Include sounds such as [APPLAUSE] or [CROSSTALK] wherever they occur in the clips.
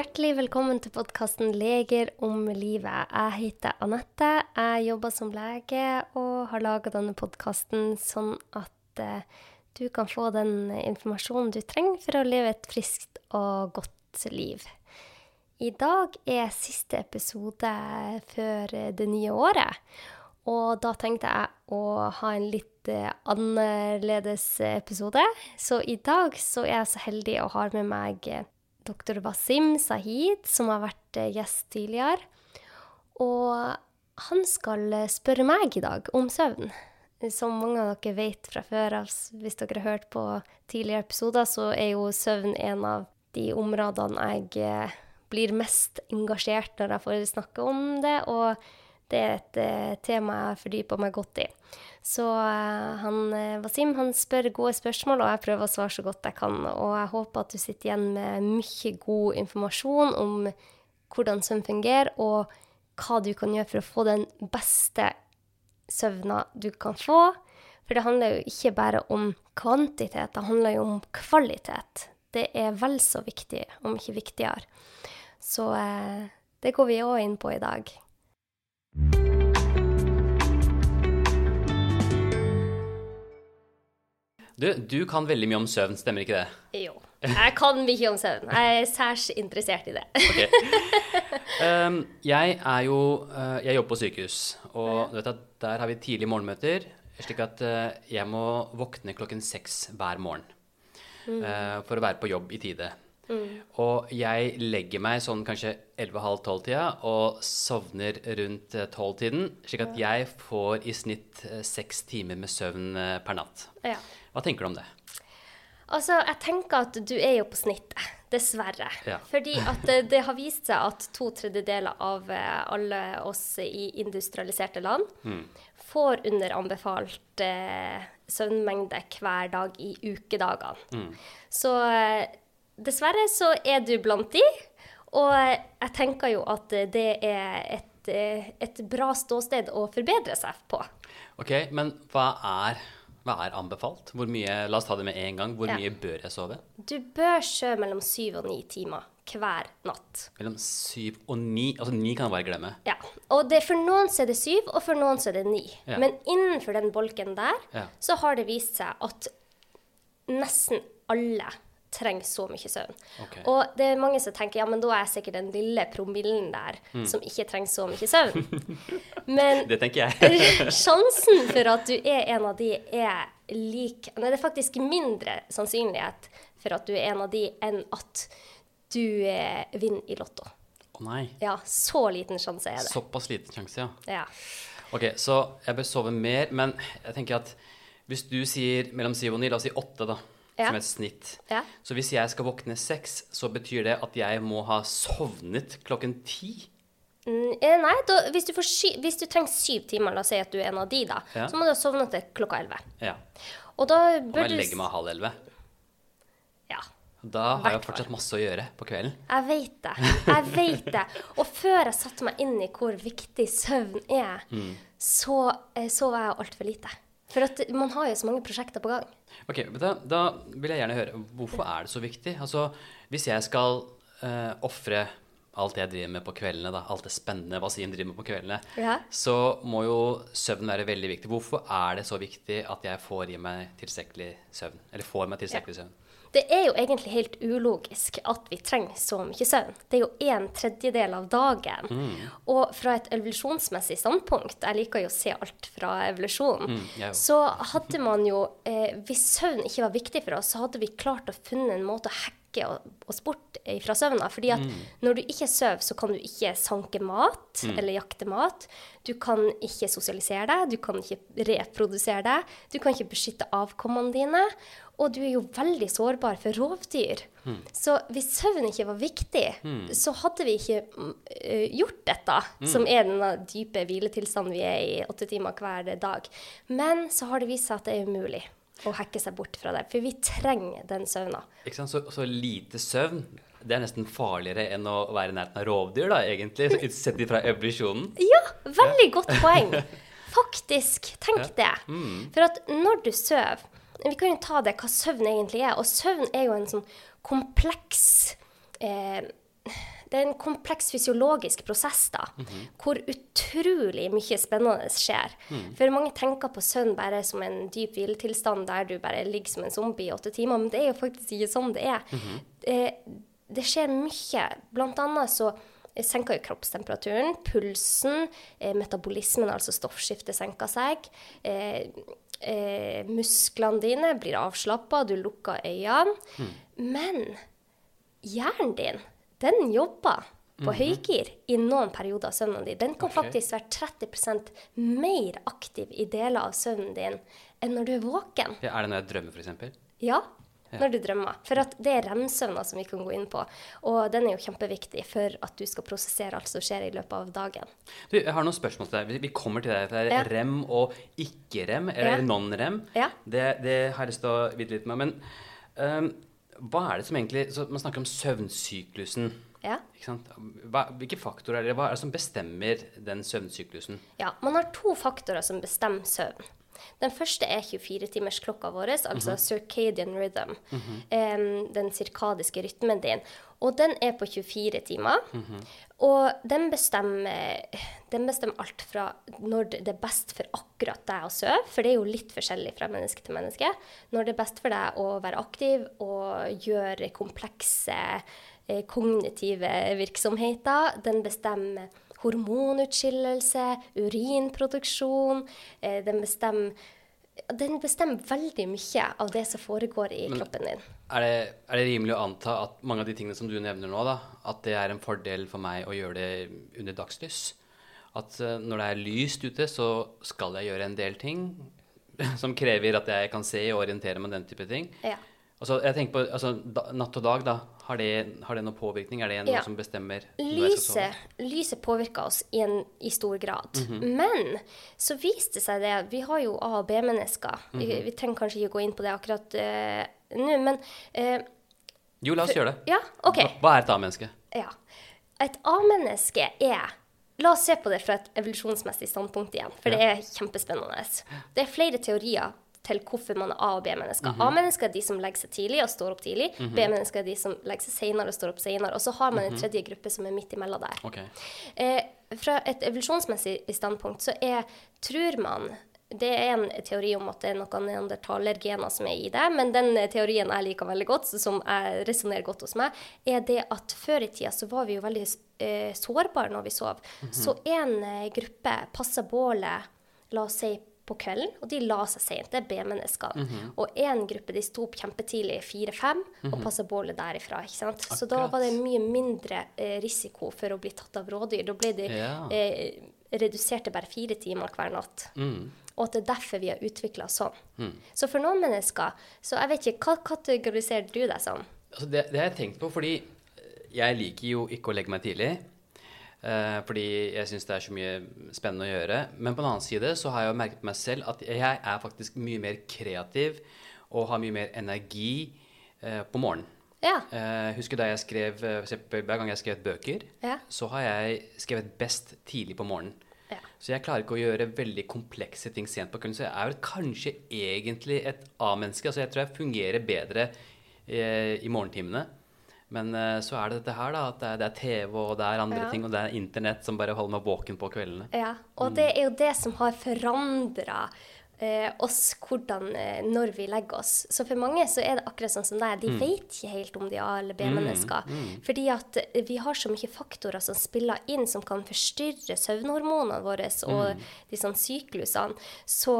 Hjertelig velkommen til podkasten 'Leger om livet'. Jeg heter Anette. Jeg jobber som lege og har laga denne podkasten sånn at uh, du kan få den informasjonen du trenger for å leve et friskt og godt liv. I dag er siste episode før det nye året. Og da tenkte jeg å ha en litt uh, annerledes episode. Så i dag så er jeg så heldig å ha med meg dr. Basim Sahid, som har vært eh, gjest tidligere. Og han skal eh, spørre meg i dag om søvn. Som mange av dere vet fra før av, hvis dere har hørt på tidligere episoder, så er jo søvn en av de områdene jeg eh, blir mest engasjert når jeg får snakke om det. Og det er et uh, tema jeg fordyper meg godt i. Så uh, han, uh, Wasim han spør gode spørsmål, og jeg prøver å svare så godt jeg kan. Og jeg håper at du sitter igjen med mye god informasjon om hvordan søvn fungerer, og hva du kan gjøre for å få den beste søvna du kan få. For det handler jo ikke bare om kvantitet, det handler jo om kvalitet. Det er vel så viktig, om ikke viktigere. Så det går vi òg inn på i dag. Du, du kan veldig mye om søvn, stemmer ikke det? Jo. Jeg kan mye om søvn. Jeg er særs interessert i det. Okay. Um, [LAUGHS] jeg er jo uh, Jeg jobber på sykehus, og vet at der har vi tidlige morgenmøter. Slik at uh, jeg må våkne klokken seks hver morgen mm. uh, for å være på jobb i tide. Mm. Og jeg legger meg sånn kanskje 11.30-12-tida og sovner rundt 12-tiden, eh, slik at jeg får i snitt seks timer med søvn per natt. Ja. Hva tenker du om det? Altså, jeg tenker at du er jo på snittet, dessverre. Ja. Fordi at det, det, har vist seg at to tredjedeler av alle oss i industrialiserte land mm. får under anbefalt eh, søvnmengde hver dag i ukedagene. Mm. Så dessverre så er du blant de. Og jeg tenker jo at det er et, et bra ståsted å forbedre seg på. Ok, Men hva er, hva er anbefalt? Hvor mye, la oss ta det med en gang. Hvor ja. mye bør jeg sove? Du bør sove mellom syv og ni timer hver natt. Mellom syv og ni? Altså ni kan jeg bare glemme. Ja. Og det, for noen så er det syv, og for noen så er det ni. Ja. Men innenfor den bolken der ja. så har det vist seg at nesten alle trenger så mye søvn. Okay. Og det er mange som tenker ja, men da er jeg sikkert den lille promillen der mm. som ikke trenger så mye søvn. [LAUGHS] Men det tenker jeg. [LAUGHS] sjansen for at du er en av de, er lik Nei, det er faktisk mindre sannsynlighet for at du er en av de, enn at du eh, vinner i Lotto. Å nei. Ja, så liten sjanse er det. Såpass liten sjanse, ja. ja. Ok, så jeg bør sove mer, men jeg tenker at hvis du sier mellom syv og ni, la oss si åtte, da ja. som et snitt. Ja. Så hvis jeg skal våkne seks, så betyr det at jeg må ha sovnet klokken ti? Mm, eh, nei, da, hvis, du sy, hvis, du trenger syv timer, la oss si at du er en av de, da, ja. så må du ha sovnet til klokka elleve. Ja. Og da bør Om jeg legger meg halv elleve? Ja. Da har jeg fortsatt masse å gjøre på kvelden. Jeg vet det. Jeg vet det. Og før jeg satte meg inn i hvor viktig søvn er, mm. så eh, sov jeg altfor lite. For at man har jo så mange prosjekter på gang. Ok, da, da, vil jeg gjerne høre, hvorfor er det så viktig? Altså, Hvis jeg skal uh, ofre alt jeg driver med på kveldene, da, alt det spennende Wasim driver med på kveldene, ja. så må jo søvn være veldig viktig. Hvorfor er det så viktig at jeg får i meg tilstrekkelig søvn? Eller får meg tilstrekkelig ja. søvn? Det er jo egentlig helt ulogisk at vi trenger så mye søvn. Det er jo en tredjedel av dagen. Mm. Og fra et evolusjonsmessig standpunkt, jeg liker jo å se alt fra evolusjonen, mm, så hadde man jo eh, Hvis søvn ikke var viktig for oss, så hadde vi klart å funne en måte å hacke oss bort fra søvna. fordi at mm. når du ikke sover, så kan du ikke sanke mat mm. eller jakte mat. Du kan ikke sosialisere deg, du kan ikke reprodusere deg, du kan ikke beskytte avkommene dine. Og du er jo veldig sårbar for rovdyr. Mm. Så hvis søvn ikke var viktig, mm. så hadde vi ikke uh, gjort dette, mm. som er den dype hviletilstanden vi er i åtte timer hver dag. Men så har det vist seg at det er umulig å hacke seg bort fra det. For vi trenger den søvna. Ikke sant? Så, så lite søvn det er nesten farligere enn å være i nærheten av rovdyr, da, egentlig, sett fra evolusjonen. Ja, veldig godt poeng. [LAUGHS] Faktisk. Tenk ja. det. Mm. For at når du sover vi kan jo ta det hva søvn egentlig er. Og søvn er jo en sånn kompleks eh, det er en kompleks fysiologisk prosess, da, hvor utrolig mye spennende skjer. For mange tenker på søvn bare som en dyp hviletilstand der du bare ligger som en zombie i åtte timer, men det er jo faktisk ikke sånn det er. Eh, det skjer mye. Blant annet så senker jo kroppstemperaturen, pulsen, eh, metabolismen, altså stoffskiftet, senker seg. Eh, eh, musklene dine blir avslappa, du lukker øynene. Men hjernen din, den jobber på høygir i noen perioder av søvnen din. Den kan okay. faktisk være 30% mer aktiv i deler av søvnen din enn når du er våken. Ja, er det når jeg drømmer, f.eks.? Ja, når du drømmer. For det er rem-søvna som vi kan gå inn på. Og den er jo kjempeviktig for at du skal prosessere alt som skjer i løpet av dagen. Du, jeg har noen spørsmål til deg. Vi- kommer til deg. Det er Ja. rem og ikke-rem, eller Ja. non-rem. Det, det har jeg lyst til å vite litt med. Men ehm, hva er det som egentlig så Man snakker om søvnsyklusen. Ja. Hva, hvilke faktorer er det, hva er det som bestemmer den søvnsyklusen? Ja, man har to faktorer som bestemmer søvn. Den første er 24-timersklokka vår, altså circadian rhythm. em, den sirkadiske rytmen din. Og den er på 24 timer. Og den bestemmer, den bestemmer alt fra når det er best for akkurat deg å sove, for det er jo litt forskjellig fra menneske til menneske. Når det er best for deg å være aktiv og gjøre komplekse eh, kognitive virksomheter. Den bestemmer hormonutskillelse, urinproduksjon. Eh, den bestemmer den bestemmer veldig mye av det som foregår i kroppen din. Er det, er det rimelig å anta at mange av de tingene som du nevner nå, da, at det er en fordel for meg å gjøre det under dagslys? At eh, når det er lyst ute, så skal jeg gjøre en del ting [LAUGHS] som krever at jeg kan se og orientere meg, den type ting. Ja. Altså, jeg tenker på altså, da, Natt og dag, da. Har det, har det noen påvirkning? Er det noe Ja. som bestemmer? Lyset, lyset påvirker oss i, en, i stor grad. Mhm. Men så viste det seg det Vi har jo A- og B-mennesker. vi, -hmm. vi trenger kanskje ikke gå inn på det akkurat uh, nå, men uh, Jo, la oss gjøre det. Ja, OK. Hva, hva er et A-menneske? Ja. Et A-menneske er La oss se på det fra et evolusjonsmessig standpunkt igjen, for det er kjempespennende. Det er flere teorier til hvorfor man er A- og B-mennesker. A-mennesker er de som legger seg tidlig og står opp tidlig. B-mennesker er de som legger seg senere og står opp senere. Og så har man en tredje gruppe som er midt imellom der. Okay. Eh, fra et evolusjonsmessig standpunkt så er, tror man det er en teori om at det er noen neandertalergener som er i det, men den teorien jeg liker veldig godt, som resonnerer godt hos meg, er det at før i tida så var vi jo veldig eh, sårbare når vi sov. Så en eh, gruppe passa bålet, la oss si, på kvelden, og de la seg sent. Det er B-menneskene. Og én gruppe de sto opp kjempetidlig, fire-fem, og passa bålet derifra. ikke sant? Så da var det mye mindre eh, risiko for å bli tatt av rådyr. Da ble de Ja. eh, redusert til bare fire timer hver natt. Mm. Og at det er derfor vi har utvikla sånn. Så for noen mennesker Så jeg vet ikke, hva kategoriserer du deg som? Altså det, det har jeg tenkt på, fordi jeg liker jo ikke å legge meg tidlig. Eh, fordi jeg syns det er så mye spennende å gjøre. Men på den annen side så har jeg jo merket meg selv at jeg er faktisk mye mer kreativ og har mye mer energi eh, på morgenen. Ja. Eh, husker da jeg skrev Hver gang jeg skrev bøker, Ja. så har jeg skrevet best tidlig på morgenen. Ja. Så jeg klarer ikke å gjøre veldig komplekse ting sent på kvelden. Så jeg er vel kanskje egentlig et A-menneske. Altså jeg tror jeg fungerer bedre eh, i morgentimene. Men eh, så er det dette her, da. At det er, TV og det er andre Ja. ting. Og det er internett som bare holder meg våken på kveldene. ja. Og det er jo det som har forandra eh, oss hvordan, eh, når vi legger oss. Så for mange så er det akkurat sånn som deg. De vet ikke helt om de er A- eller B-mennesker. Fordi at vi har så mye faktorer som spiller inn, som kan forstyrre søvnhormonene våre og disse syklusene. Så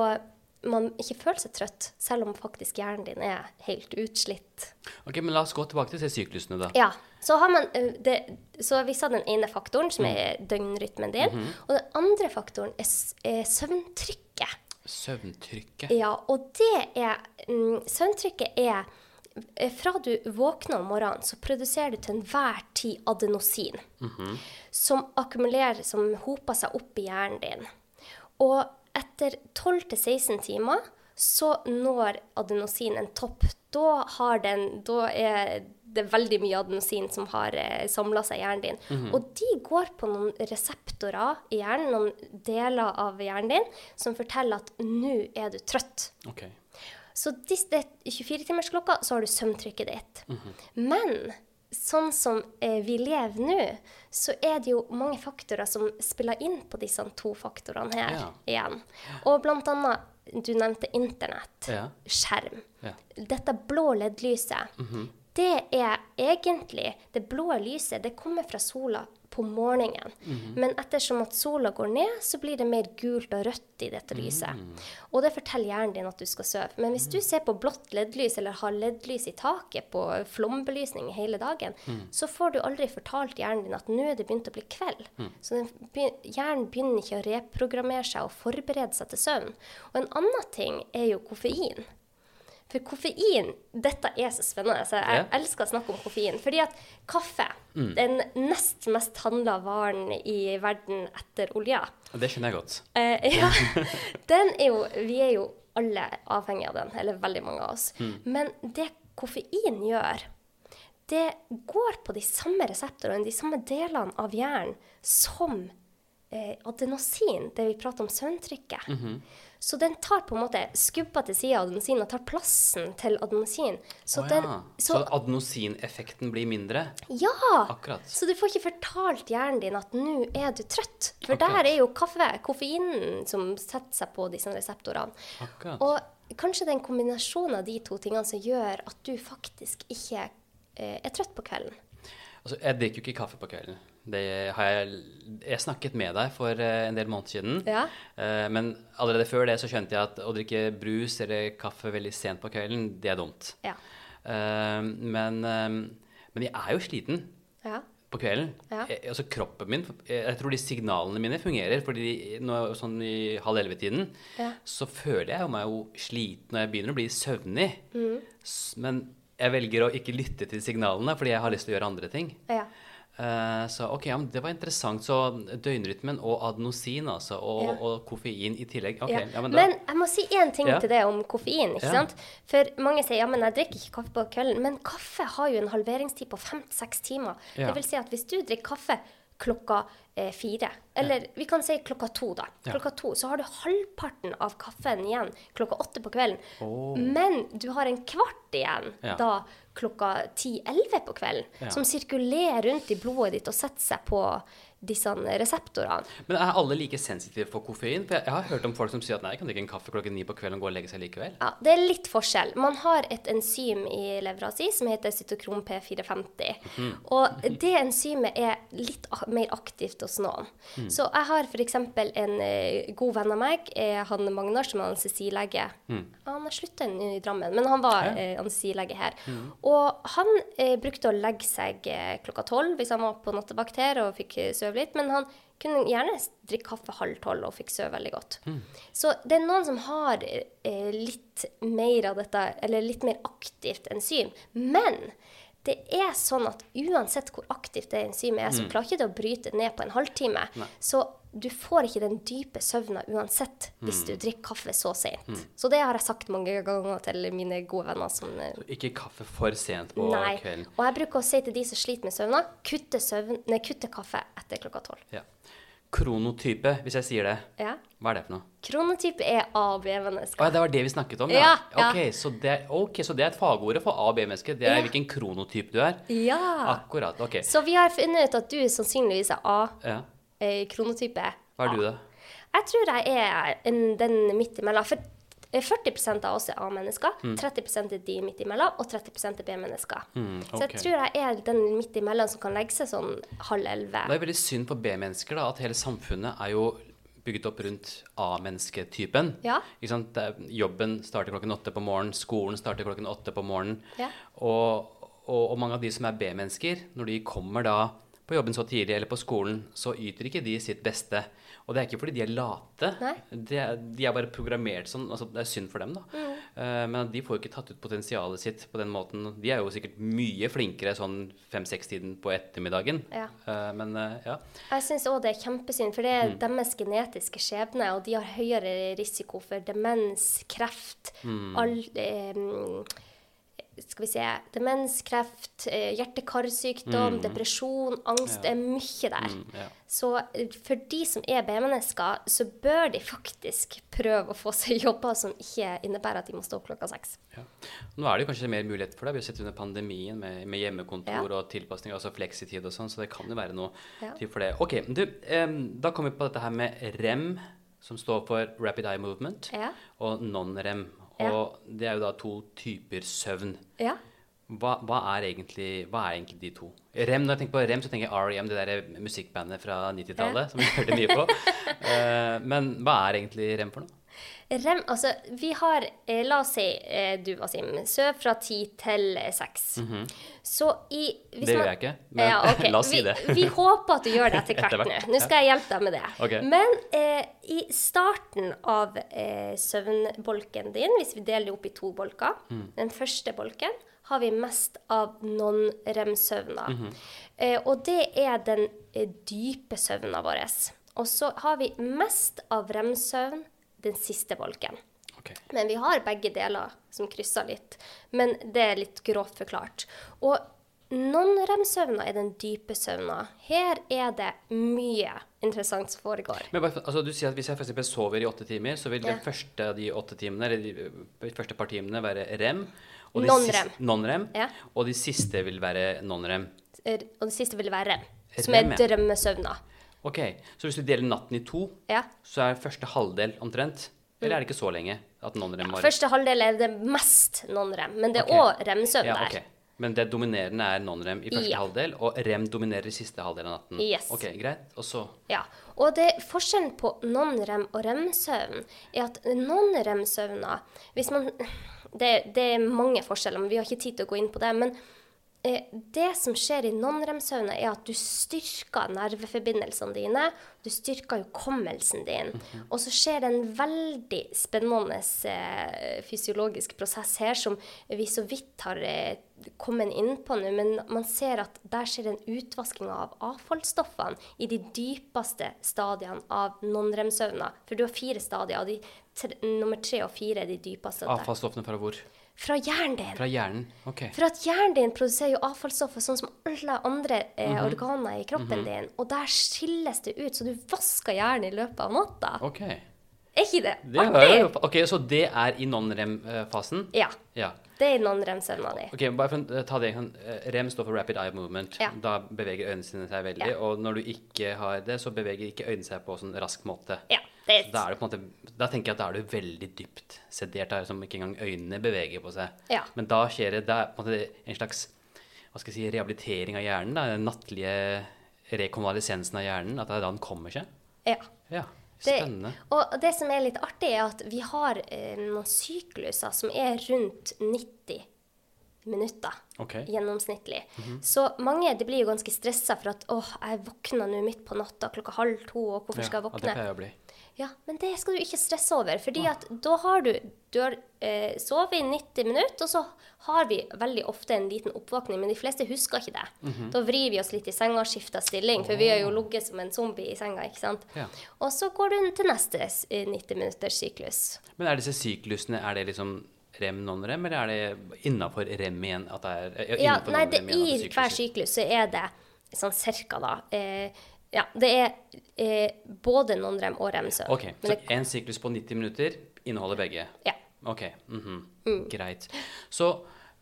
man ikke føler seg trøtt, selv om faktisk hjernen din er helt utslitt. Ok, Men la oss gå tilbake til syklusene, da. Ja. Så, har man, eh, det, så vi sa den ene faktoren, som er døgnrytmen din. Og den andre faktoren er, er søvntrykket. Søvntrykket. Ja, og det er mm, Søvntrykket er eh, Fra du våkner om morgenen, så produserer du til enhver tid adenosin. Som akkumulerer, som hoper seg opp i hjernen din. Og etter 12-16 timer så når adenosin en topp. Da, har den, da er det veldig mye adenosin som har eh, samla seg i hjernen din. Og de går på noen reseptorer i hjernen, noen deler av hjernen din, som forteller at nå er du trøtt. Okay. Så dis- det er 24-timersklokka, så har du søvntrykket ditt. Men sånn som eh, vi lever nå, så er det jo mange faktorer som spiller inn på disse to faktorene her Ja. igjen. Og blant annet, du nevnte internett, Ja. skjerm. Ja. Dette blå LED-lyset, det er egentlig Det blå lyset, det kommer fra sola på morgenen. Men ettersom at sola går ned, så blir det mer gult og rødt i dette lyset. Og det forteller hjernen din at du skal sove. Men hvis du ser på blått LED-lys eller har LED-lys i taket på flombelysning hele dagen, så får du aldri fortalt hjernen din at nå er det begynt å bli kveld. Så den, be- hjernen begynner ikke å reprogrammere seg og forberede seg til søvn. Og en annen ting er jo koffein. For koffein, dette er så spennende. Så jeg Ja. elsker å snakke om koffein. Fordi at kaffe, den nest mest handla varen i verden etter olja, det skjønner jeg godt. eh, ja, [LAUGHS] den er jo Vi er jo alle avhengig av den, eller veldig mange av oss. Men det koffein gjør, det går på de samme reseptorene, de samme delene av hjernen, som eh, adenosin, det vi prater om søvntrykket. Så den tar på en måte skubba til sida av adenosin og tar plassen til adenosin. Så Å den så, Så adenosineffekten blir mindre? Ja! Akkurat. Så du får ikke fortalt hjernen din at nå er du trøtt. For Akkurat. der er jo kaffe, koffeinen, som setter seg på disse reseptorene. Akkurat. Og kanskje det er en kombinasjon av de to tingene som gjør at du faktisk ikke eh, er trøtt på kvelden. Altså, jeg drikker jo ikke kaffe på kvelden. Det har jeg, jeg snakket med deg for eh, en del måneder siden. Ja. Eh, men allerede før det så skjønte jeg at å drikke brus eller kaffe veldig sent på kvelden, det er dumt. Ja. Eh, men, men jeg er jo sliten Ja. på kvelden. Ja. Jeg, altså kroppen min jeg, tror de signalene mine fungerer. fordi nå, sånn i halv elleve-tiden Ja. så føler jeg meg jo sliten når jeg begynner å bli søvnig. Mm. Men jeg velger å ikke lytte til signalene fordi jeg har lyst til å gjøre andre ting. ja. Eh, så ok, ja, men det var interessant. Så døgnrytmen og adenosin, altså, og, Ja. og koffein i tillegg. Okay, Ja. ja, men men, jeg må si én ting til det om koffein. ikke sant? For mange sier ja, men jeg drikker ikke kaffe på kvelden. Men kaffe har jo en halveringstid på fem til seks timer. Det vil si at hvis du drikker kaffe klokka eh, fire, eller vi kan si klokka to, da. Klokka to, Så har du halvparten av kaffen igjen klokka åtte på kvelden. Oh. Men du har en kvart igjen da klokka ti-elleve på kvelden, som sirkulerer rundt i blodet ditt og setter seg på disse reseptorene. men er alle like sensitive for koffein? For jeg, jeg har hørt om folk som sier at nei, jeg kan drikke en kaffe klokken ni på kvelden og gå og legge seg likevel. Ja, Det er litt forskjell. Man har et enzym i levra si som heter cytokrom P450. Og det enzymet er litt mer aktivt hos noen. Så jeg har f.eks. en eh, god venn av meg, eh, han Magnar, som er anestesilege. Han har slutta i Drammen, men han var Ja. eh, anestesilege her. Og han eh, brukte å legge seg klokka tolv hvis han var på nattevakt her og fikk sove litt. Men han kunne gjerne drikke kaffe halv tolv og fikk sove veldig godt. Så det er noen som har eh, litt mer av dette, eller litt mer aktivt enzym. Men det er sånn at uansett hvor aktivt det enzymet er, så klarer ikke det å bryte ned på en halvtime. Så du får ikke den dype søvna uansett hvis du drikker kaffe så sent. Så det har jeg sagt mange ganger til mine gode venner som så Ikke kaffe for sent på Nei. kvelden. Og jeg bruker å si til de som sliter med søvna, kutte, søvn, nei, kutte kaffe etter klokka tolv. Ja. Kronotype, hvis jeg sier det. Ja. Hva er det for noe? Kronotype er A- og B-mennesker. Ja, det var det vi snakket om, Ja, ja. Ok, så det, ok, så det er et fagord for A- og B-mennesker. Det er Ja. hvilken kronotype du er. Ja. Akkurat. Ok. Så vi har funnet ut at du sannsynligvis er A-kronotype. Ja. Hva er du, da? Jeg tror jeg er en, den midt imellom. For eh, 40 av oss er A-mennesker, 30 er de midt imellom, og 30 er B-mennesker. Mm, Så jeg tror jeg er den midt imellom som kan legge seg sånn halv elleve. Det er veldig synd på B-mennesker da, at hele samfunnet er jo bygget opp rundt A-mennesketypen. Ja. Jobben starter klokken åtte på morgenen, skolen starter klokken åtte på morgenen. Ja. Og, og, og mange av de som er B-mennesker, når de kommer da på jobben så tidlig eller på skolen, så yter ikke de sitt beste. Og det er ikke fordi de er late. De er, de er bare programmert sånn. Altså, det er synd for dem, da. Mm. Uh, men de får jo ikke tatt ut potensialet sitt på den måten. De er jo sikkert mye flinkere sånn fem-seks-tiden på ettermiddagen. Ja. Uh, men uh, ja. Jeg syns òg det er kjempesynd, for det er Mm. deres genetiske skjebne, og de har høyere risiko for demens, kreft, Mm. all, skal vi se, demens, kreft, eh, hjerte-karsykdom, depresjon, angst. Det er mye der. Mm, ja. Så eh, for de som er B-mennesker, så bør de faktisk prøve å få seg jobber som ikke innebærer at de må stå klokka seks. Ja. Nå er det kanskje mer mulighet for det. Vi har sett under pandemien med, med hjemmekontor og tilpasning, altså fleksitid og sånn, så det kan jo være noe tid for det. Ok, du, um, da kommer vi på dette her med REM, som står for Rapid Eye Movement, Ja. og non-REM. Ja. Og det er jo da to typer søvn. Ja. Hva, hva, er egentlig, hva er egentlig de to? REM, Når jeg tenker på REM, så tenker jeg R.E.M., det der musikkbandet fra 90-tallet, som vi hørte mye på. [LAUGHS] Eh, men hva er egentlig REM for noe? Rem, altså, vi har, eh, la oss si eh, du, Wasim, søv fra ti til seks. Mm -hmm. Så i. Det gjør jeg ikke, men Ja, okay. [LAUGHS] la oss si det. vi håper at du gjør det [LAUGHS] etter hvert nå. Nå skal jeg hjelpe deg med det. Okay. Men eh, i starten av eh, søvnbolken din, hvis vi deler det opp i to bolker Mm. Den første bolken har vi mest av non-rem-søvner. Mhm. eh, og det er den eh, dype søvna vår. Og så har vi mest av rem-søvn den siste bolken. Okay. Men vi har begge deler som krysser litt. Men det er litt grovt forklart. Og non-rem-søvna er den dype søvna. Her er det mye interessant som foregår. Men altså, du sier at Hvis jeg for sover i åtte timer, så vil Ja. den første av de åtte timene, eller de, de første par timene være rem. de Non-rem. Non-rem. Ja. Og de siste vil være non-rem. Er- Og de siste vil være rem, som Rem, er ja. drømmesøvna. Ok, Så hvis du deler natten i to, Ja. så er første halvdel omtrent? Eller er det ikke så lenge at non-rem var Første halvdel er det mest non-rem, men det er òg okay. remsøvn ja, der. ok. Men det dominerende er non-rem i første Ja. halvdel, og rem dominerer i siste halvdel av natten? Yes. Ok, Greit. Og så Ja, og det, forskjellen på non-rem og rem-søvn er at non-rem-søvna hvis man, det, det er mange forskjeller, men vi har ikke tid til å gå inn på det. Men det som skjer i non-rem-søvne, er at du styrker nerveforbindelsene dine. Du styrker hukommelsen din. Og så skjer det en veldig spennende eh, fysiologisk prosess her som vi så vidt har eh, kommet inn på nå, men man ser at der skjer en utvasking av avfallsstoffene i de dypeste stadiene av non-rem-søvna. For du har fire stadier, og de tre, nummer tre og fire er de dypeste. avfallsstoffene fra hvor? Fra hjernen din. Fra hjernen? Ok. For at hjernen din produserer jo avfallsstoffer sånn som alle andre eh, Mhm. organer i kroppen din. Og der skilles det ut, så du vasker hjernen i løpet av natta. Ok. Er ikke det Det artig? ok, Så det er i non-rem-fasen? Ja. Ja. Det er i non-rem-søvna di. Ok, bare for å ta det sånn, eh, Rem står for rapid eye movement. Ja. Da beveger øynene sine seg veldig. Ja. Og når du ikke har det, så beveger ikke øynene seg på sånn rask måte. Ja, det er Da, det måte, da tenker jeg at da er du veldig dypt sedert, der, som ikke engang øynene beveger på seg. Ja. Men da skjer det, det er på en måte en slags hva skal jeg si, rehabilitering av hjernen. Da, den nattlige rekonvalisensen av hjernen. At det er da den kommer seg. Ja. Ja, Det, spennende. og det som er litt artig, er at vi har eh, noen sykluser som er rundt 90 minutter okay. gjennomsnittlig. Så mange de blir jo ganske stressa for at 'Å, jeg våkna nå midt på natta klokka halv to, og hvorfor skal jeg Ja, det våkne? Ja, men det skal du ikke stresse over, fordi at da har du, du har eh, sovet i 90 minutter, og så har vi veldig ofte en liten oppvåkning, men de fleste husker ikke det. Mhm. Da vrir vi oss litt i senga og skifter stilling, for vi har jo ligget som en zombie i senga, ikke sant? Ja. Og så går du til neste eh, 90 minutters syklus. Men er disse syklusene, er det liksom rem, non-rem, eller er det innafor rem igjen? At det er, ja, Ja, nei, det, igjen i er hver syklus så er det sånn cirka da, eh, ja, det er eh, både non-rem og rem-søvn. Ok, så en syklus på 90 minutter inneholder begge? ja. Ok, mhm. Mm. greit. Så,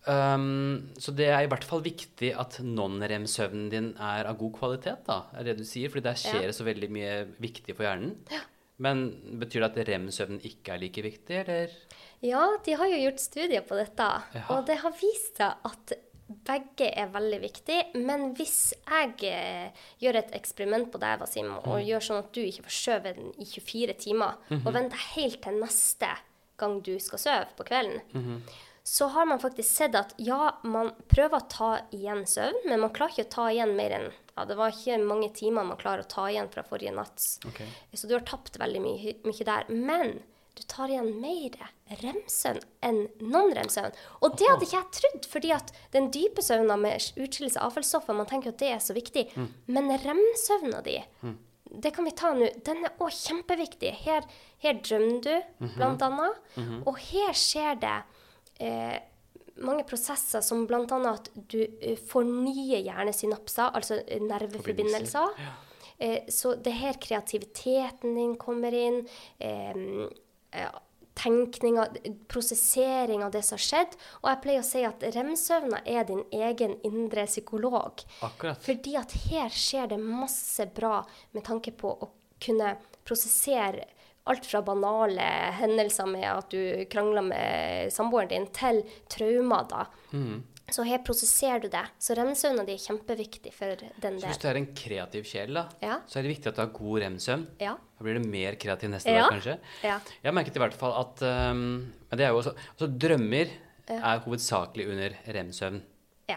um, så det er i hvert fall viktig at non-rem-søvnen din er av god kvalitet, da, er det du sier? Fordi der skjer Ja. det så veldig mye viktig for hjernen. Ja. Men betyr det at rem-søvnen ikke er like viktig, eller? Ja, de har jo gjort studier på dette, ja. og det har vist seg at begge er veldig viktig, men hvis jeg eh, gjør et eksperiment på deg, Wasim, og gjør sånn at du ikke får den i 24 timer, og venter helt til neste gang du skal sove på kvelden, så har man faktisk sett at ja, man prøver å ta igjen søvn, men man klarer ikke å ta igjen mer enn ja, det var ikke mange timer man klarer å ta igjen fra forrige natt. Okay. Så du har tapt veldig mye, mye der. Men du tar igjen mer rem-søvn enn non-rem-søvn. Og det hadde ikke jeg trodd, fordi at den dype søvna med utskillelse av avfallsstoffer, man tenker at det er så viktig. Men remsøvna di mm. det kan vi ta nå, den er òg kjempeviktig. Her, her drømmer du, blant annet. Og her skjer det eh, mange prosesser som bl.a. at du eh, får nye hjernesynapser, altså nerveforbindelser. nerveforbindelser. Eh, så det er her kreativiteten din kommer inn. Eh, ja, tenkninga, prosessering av det som har skjedd. Og jeg pleier å si at rem-søvna er din egen indre psykolog. Akkurat. Fordi at her skjer det masse bra med tanke på å kunne prosessere alt fra banale hendelser med at du krangler med samboeren din, til traumer, da. Mm. Så her prosesserer du det. Så remsøvna di er kjempeviktig for den delen. Så hvis du er en kreativ sjel, da, Ja. så er det viktig at du har god rem-søvn. Ja. Da blir du mer kreativ neste Ja. dag, kanskje. Ja. Jeg merket i hvert fall at um, Men det er jo også Altså, drømmer er hovedsakelig under rem-søvn. ja.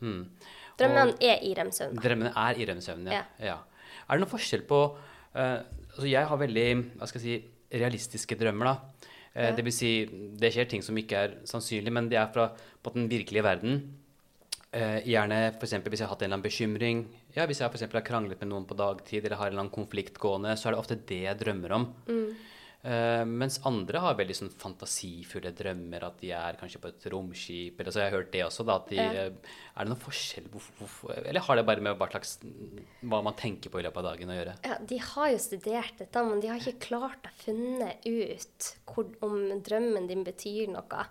Hmm. Drømmene er i remsøvn. Drømmene er i rem-søvn, ja. Ja. ja. Er det noen forskjell på uh, Altså, jeg har veldig hva skal jeg si, realistiske drømmer, da. Eh, Ja. Det vil si, det skjer ting som ikke er sannsynlig, men det er fra på den virkelige verden. Eh, gjerne eksempel hvis jeg har hatt en eller annen bekymring. Ja, Hvis jeg for har kranglet med noen på dagtid eller har en eller annen konflikt gående, så er det ofte det jeg drømmer om. Eh, mens andre har veldig sånn fantasifulle drømmer, at de er kanskje på et romskip. Eller så har hørt det også, da. De, Ja. eh, Er det noen forskjell? Eller har det bare med hva slags hva man tenker på i løpet av dagen å gjøre? Ja, de har jo studert dette, men de har ikke klart å finne ut hvor, om drømmen din betyr noe.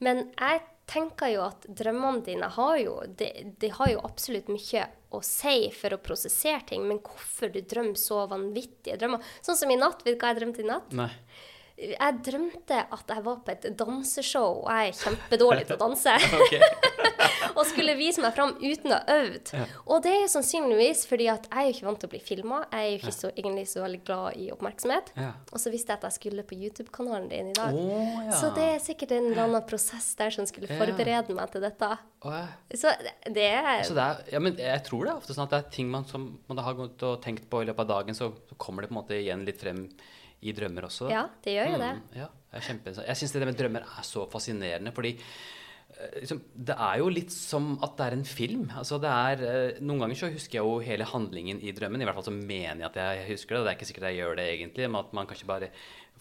Men jeg tenker jo at drømmene dine har jo, de, de har jo absolutt mye å si for å prosessere ting, men hvorfor du drømmer så vanvittige drømmer Sånn som i natt. Vet du hva jeg drømte i natt? Nei. Jeg drømte at jeg var på et danseshow, og jeg er kjempedårlig til å danse. [LAUGHS] Og skulle vise meg fram uten å ha øvd. Og det er jo sannsynligvis fordi at jeg er jo ikke vant til å bli filma. Jeg er jo ikke så, egentlig så veldig glad i oppmerksomhet. Ja. Og så visste jeg at jeg skulle på YouTube-kanalen din i dag. Oh, ja. Så det er sikkert en eller annen prosess der som skulle Ja. forberede meg til dette. Oh, ja. Så det- er Så det er, ja, men jeg tror det er ofte sånn at det er ting man, som man har gått og tenkt på i løpet av dagen, så, så kommer det på en måte igjen litt frem i drømmer også. Ja, det gjør jo det. Mm, ja, kjempe, jeg syns det med drømmer er så fascinerende, fordi liksom, det er jo litt som at det er en film. Altså, det er, eh, noen ganger så husker jeg jo hele handlingen i drømmen. I hvert fall så mener jeg at jeg husker det. Det er ikke sikkert jeg gjør det egentlig, men at man kanskje bare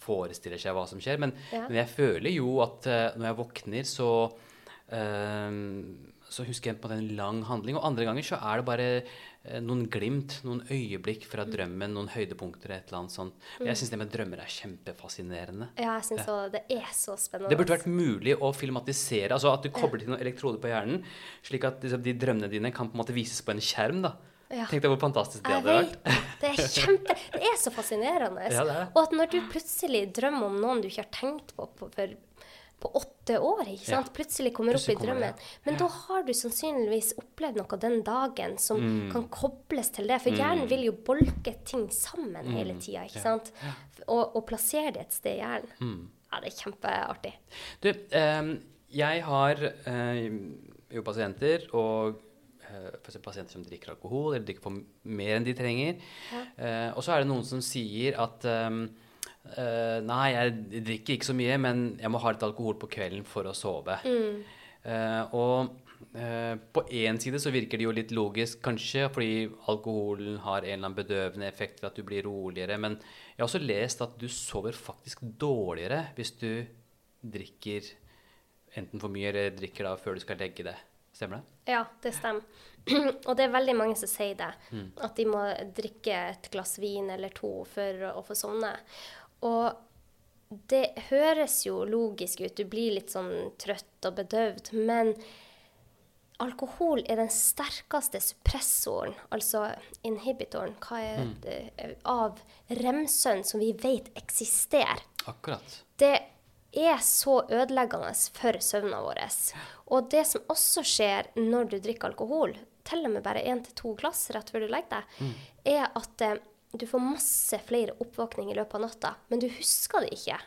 forestiller seg hva som skjer. Men, Ja. men jeg føler jo at eh, når jeg våkner, så eh, så husker jeg på en lang handling. Og andre ganger så er det bare eh, noen glimt, noen øyeblikk fra drømmen, noen høydepunkter, et eller annet sånt. Og Jeg syns det med drømmer er kjempefascinerende. Ja, jeg syns også det er så spennende. Det burde vært mulig å filmatisere, altså at du kobler til noen elektroder på hjernen, slik at liksom, de drømmene dine kan på en måte vises på en skjerm. da. Ja. Tenk deg hvor fantastisk det Jeg hadde vet vært. det. Det er kjempe Det er så fascinerende. [LAUGHS] Ja, det er. Og at når du plutselig drømmer om noen du ikke har tenkt på på, for, på åtte år, ikke sant? Ja. plutselig kommer Plutselig opp i kommer det, drømmen. Men da har du sannsynligvis opplevd noe den dagen som Mm. kan kobles til det. For hjernen vil jo bolke ting sammen hele tida, ikke sant? Og, og plassere det et sted i hjernen. Mm. Ja, det er kjempeartig. Du, eh, jeg har eh, jo pasienter, og eh, pasienter som drikker alkohol, eller drikker på mer enn de trenger. Eh, og så er det noen som sier at eh, Nei, jeg drikker ikke så mye, men jeg må ha litt alkohol på kvelden for å sove. Eh, og uh, på én side så virker det jo litt logisk, kanskje, fordi alkoholen har en eller annen bedøvende effekt ved at du blir roligere. Men jeg har også lest at du sover faktisk dårligere hvis du drikker enten for mye eller drikker da før du skal legge det. Stemmer det? Ja, det stemmer. [CLEARS THROAT] og det er veldig mange som sier det. Mm. At de må drikke et glass vin eller to for å få sovne. Og det høres jo logisk ut. Du blir litt sånn trøtt og bedøvd. Men alkohol er den sterkeste suppressoren, altså inhibitoren, er Mm. av rem-søvn som vi vet eksisterer Akkurat. det er så ødeleggende for søvna vår. Og det som også skjer når du drikker alkohol, til og med bare én til to glass rett før du legger deg, er at eh, du får masse flere oppvåkninger i løpet av natta, men du husker det ikke.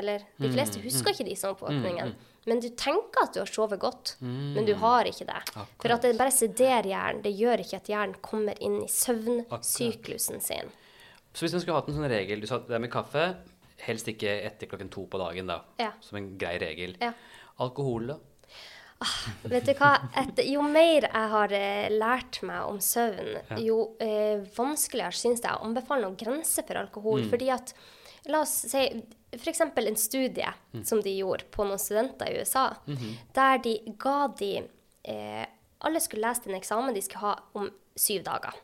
Eller de fleste husker ikke disse oppvåkningene. Men du tenker at du har sovet godt, men du har ikke det. For at det bare sederer hjernen. Det gjør ikke at hjernen kommer inn i søvnsyklusen sin. Så hvis man skulle hatt en sånn regel Du sa det med kaffe, helst ikke etter klokken to på dagen, da. Ja. Som en grei regel. Ja. Alkohol, da? Vet du hva? Et, jo mer jeg har eh, lært meg om søvn, jo eh, vanskeligere syns jeg å anbefale noen grenser for alkohol. Fordi at La oss si f.eks. en studie som de gjorde på noen studenter i USA, der de ga de eh, Alle skulle lese en eksamen de skulle ha om syv dager.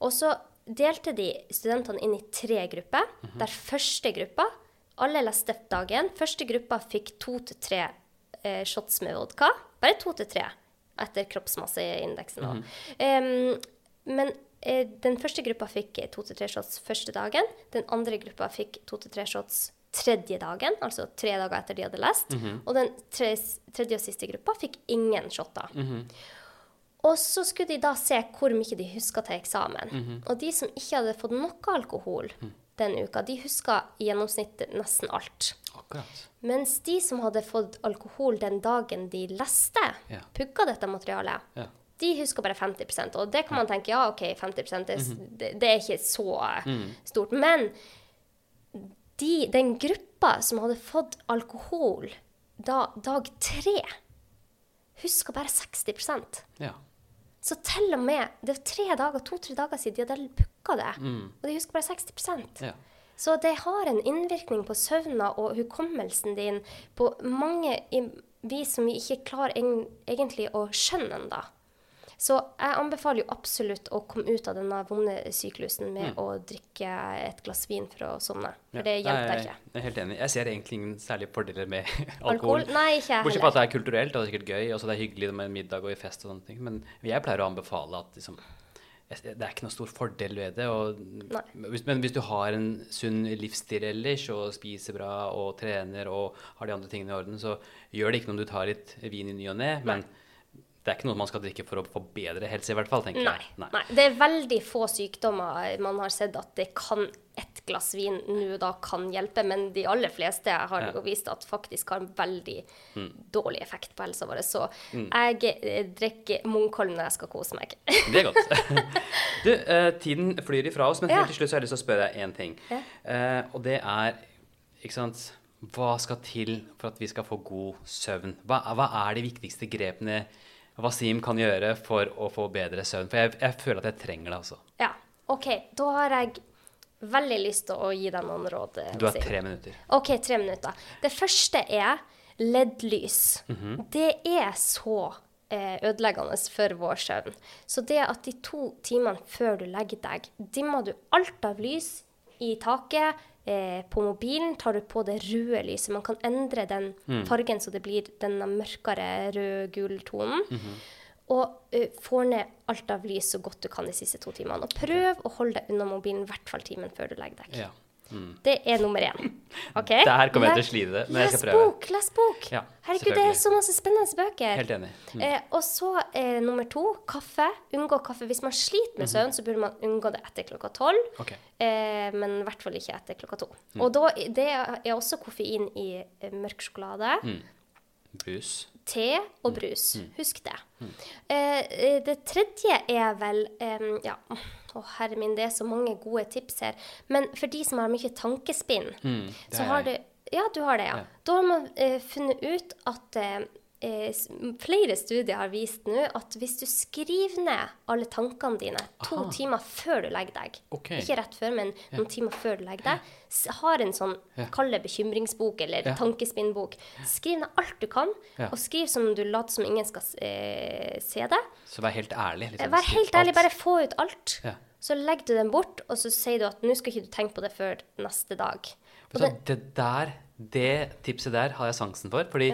Og så delte de studentene inn i tre grupper, der første gruppa Alle leste dagen. Første gruppa fikk to til tre eh, shots med vodka. Bare to til tre etter kroppsmasseindeksen. da. um, men eh, den første gruppa fikk to til tre shots første dagen. Den andre gruppa fikk to til tre shots tredje dagen, altså tre dager etter de hadde lest. Og den tre, tredje og siste gruppa fikk ingen shotter. Og så skulle de da se hvor mye de huska til eksamen. Og de som ikke hadde fått noe alkohol den uka, de huska i gjennomsnitt nesten alt. Akkurat. Mens de som hadde fått alkohol den dagen de leste, Ja. pugga dette materialet, Ja. de husker bare 50% Og det kan man tenke ja, OK, 50 det, det, det er ikke så mm. stort. Men de, den gruppa som hadde fått alkohol da, dag tre, husker bare 60 Ja. Så til og med Det var tre dager, to-tre dager siden de hadde booka det, og de husker bare 60 ja. så det har en innvirkning på søvna og hukommelsen din på mange vis som vi ikke klarer egentlig å skjønne ennå. Så jeg anbefaler jo absolutt å komme ut av denne vonde syklusen med å drikke et glass vin for å sovne. For det hjelper ikke. Jeg er helt enig. Jeg ser egentlig ingen særlige fordeler med [LAUGHS] Alkohol? alkohol. Nei, ikke jeg Bortsett fra at det er kulturelt og det er sikkert gøy, og så det er hyggelig med middag og i fest og sånne ting. Men jeg pleier å anbefale at liksom, det er ikke noe stor fordel ved det. Og, men hvis du har en sunn livsstil ellers og spiser bra og trener og har de andre tingene i orden, så gjør det ikke noe om du tar litt vin i ny og ne. Men det er ikke noe man skal drikke for å få bedre helse, i hvert fall, tenker Nei, jeg. nei. Det er veldig få sykdommer man har sett at det kan ett glass vin nå da kan hjelpe, men de aller fleste har Ja. vist at faktisk har en veldig dårlig effekt på helsa vår. Så Mm. jeg eh, drikker Munkholm når jeg skal kose meg. [LAUGHS] Det er godt. Du, uh, tiden flyr ifra oss, men Ja. til slutt så har jeg lyst til å spørre deg én ting. Ja. Uh, og det er ikke sant, Hva skal til for at vi skal få god søvn? Hva, hva er de viktigste grepene Wasim kan gjøre for å få bedre søvn? For jeg, jeg føler at jeg trenger det, altså. Ja, OK. Da har jeg veldig lyst til å gi deg noen råd. Wasim. Du har tre minutter. OK, tre minutter. Det første er LED-lys. Det er så eh, ødeleggende for vår søvn. Så det at de to timene før du legger deg, dimmer du alt av lys i taket. Eh, på mobilen tar du på det røde lyset. Man kan endre den fargen så det blir den mørkere rød-gul tonen. Og eh, får ned alt av lys så godt du kan de siste to timene. Og prøv å holde deg unna mobilen i hvert fall timen før du legger deg. Ja. Mm. Det er nummer én. [LAUGHS] Ok? her kommer jeg til å slite det, men jeg skal les prøve. Bok, les bok! Ja, Herregud, det er så masse spennende bøker. Helt enig. Mm. Eh, og så eh, nummer to, kaffe. Unngå kaffe. Hvis man sliter med søvn, så burde man unngå det etter klokka tolv. Okay. Eh, men i hvert fall ikke etter klokka to. Mm. Og da, det er også koffein i eh, mørk sjokolade, Mm. Brus. te og Mm. brus. Husk det. Mm. eh, det tredje er vel eh, Ja, å herre min, det er så mange gode tips her. Men for de som har mye tankespinn, Mm, så har du Ja, du har det, ja. Ja. Da har man eh, funnet ut at eh, eh, flere studier har vist nå at hvis du skriver ned alle tankene dine to Aha. timer før du legger deg, okay. ikke rett før, men noen timer før du legger deg, har en sånn, Ja. kall det bekymringsbok eller Ja. tankespinnbok, skriv ned alt du kan, Ja. og skriv som du later som ingen skal eh, se det. Så vær helt ærlig. liksom. Vær helt ærlig, bare få ut alt. Ja. Så legger du den bort, og så sier du at nå skal ikke du tenke på det før neste dag. Så det der, det tipset der har jeg sansen for. fordi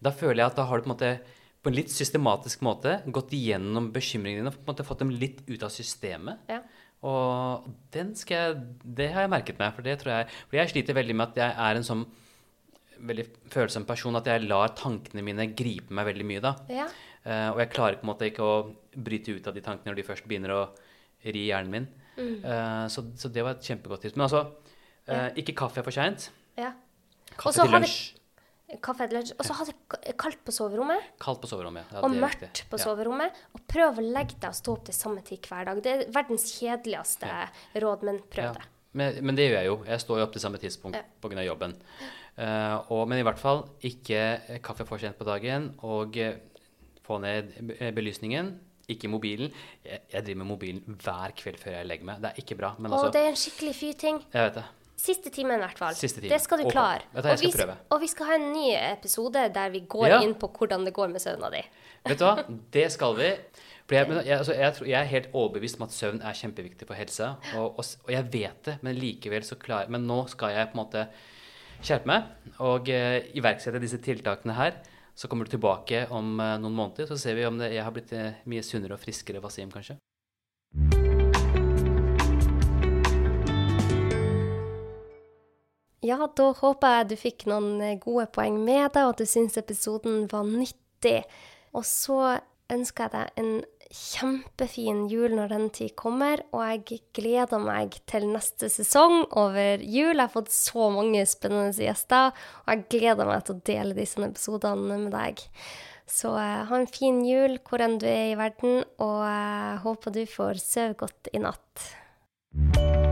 da føler jeg at da har du på en måte på en litt systematisk måte gått igjennom bekymringene dine og på en måte fått dem litt ut av systemet. Ja. Og den skal jeg, det har jeg merket meg. For det tror jeg, for jeg sliter veldig med at jeg er en sånn veldig følsom person. At jeg lar tankene mine gripe meg veldig mye da. Ja. Uh, og jeg klarer på en måte ikke å bryte ut av de tankene når de først begynner å ri hjernen min. Mm. Uh, så, så det var et kjempegodt tips. Men altså, eh, ikke kaffe for seint. ja. Kaffe så til lunsj. Kaffe etter lunsj. Og så ha det kaldt på soverommet, Kaldt på soverommet. Ja, og mørkt på Ja. soverommet. Og prøv å legge deg og stå opp til samme tid hver dag. Det er verdens kjedeligste råd, men prøv Ja. det. Men, men det gjør jeg jo. Jeg står jo opp til samme tidspunkt Ja. av jobben. Uh, og, men i hvert fall ikke eh, kaffe for sent på dagen, og uh, få ned belysningen. Ikke mobilen. Jeg, jeg driver med mobilen hver kveld før jeg legger meg. Det er ikke bra. Men altså det er en skikkelig fy ting. Jeg vet det. Siste timen, i hvert fall. Timen. Det skal du Ok. klare. Jeg Og vi. Og vi skal ha en ny episode der vi går Ja. inn på hvordan det går med søvna di. [LAUGHS] Vet du hva? Det skal vi. Jeg, jeg, altså, jeg, tror, jeg er helt overbevist om at søvn er kjempeviktig for helsa. Og, og, og jeg vet det, men likevel så klarer Men nå skal jeg på en måte skjerpe meg og uh, iverksette disse tiltakene her. Så kommer du tilbake om uh, noen måneder, så ser vi om det, jeg har blitt uh, mye sunnere og friskere Wasim, kanskje. Ja, da håper jeg du fikk noen eh, gode poeng med deg, og at du syns episoden var nyttig. Og så ønsker jeg deg en kjempefin jul når den tid kommer, og jeg gleder meg til neste sesong over jul. Jeg har fått så mange spennende gjester, og jeg gleder meg til å dele disse episodene med deg. Så eh, ha en fin jul hvor enn du er i verden, og jeg håper du får sove godt i natt.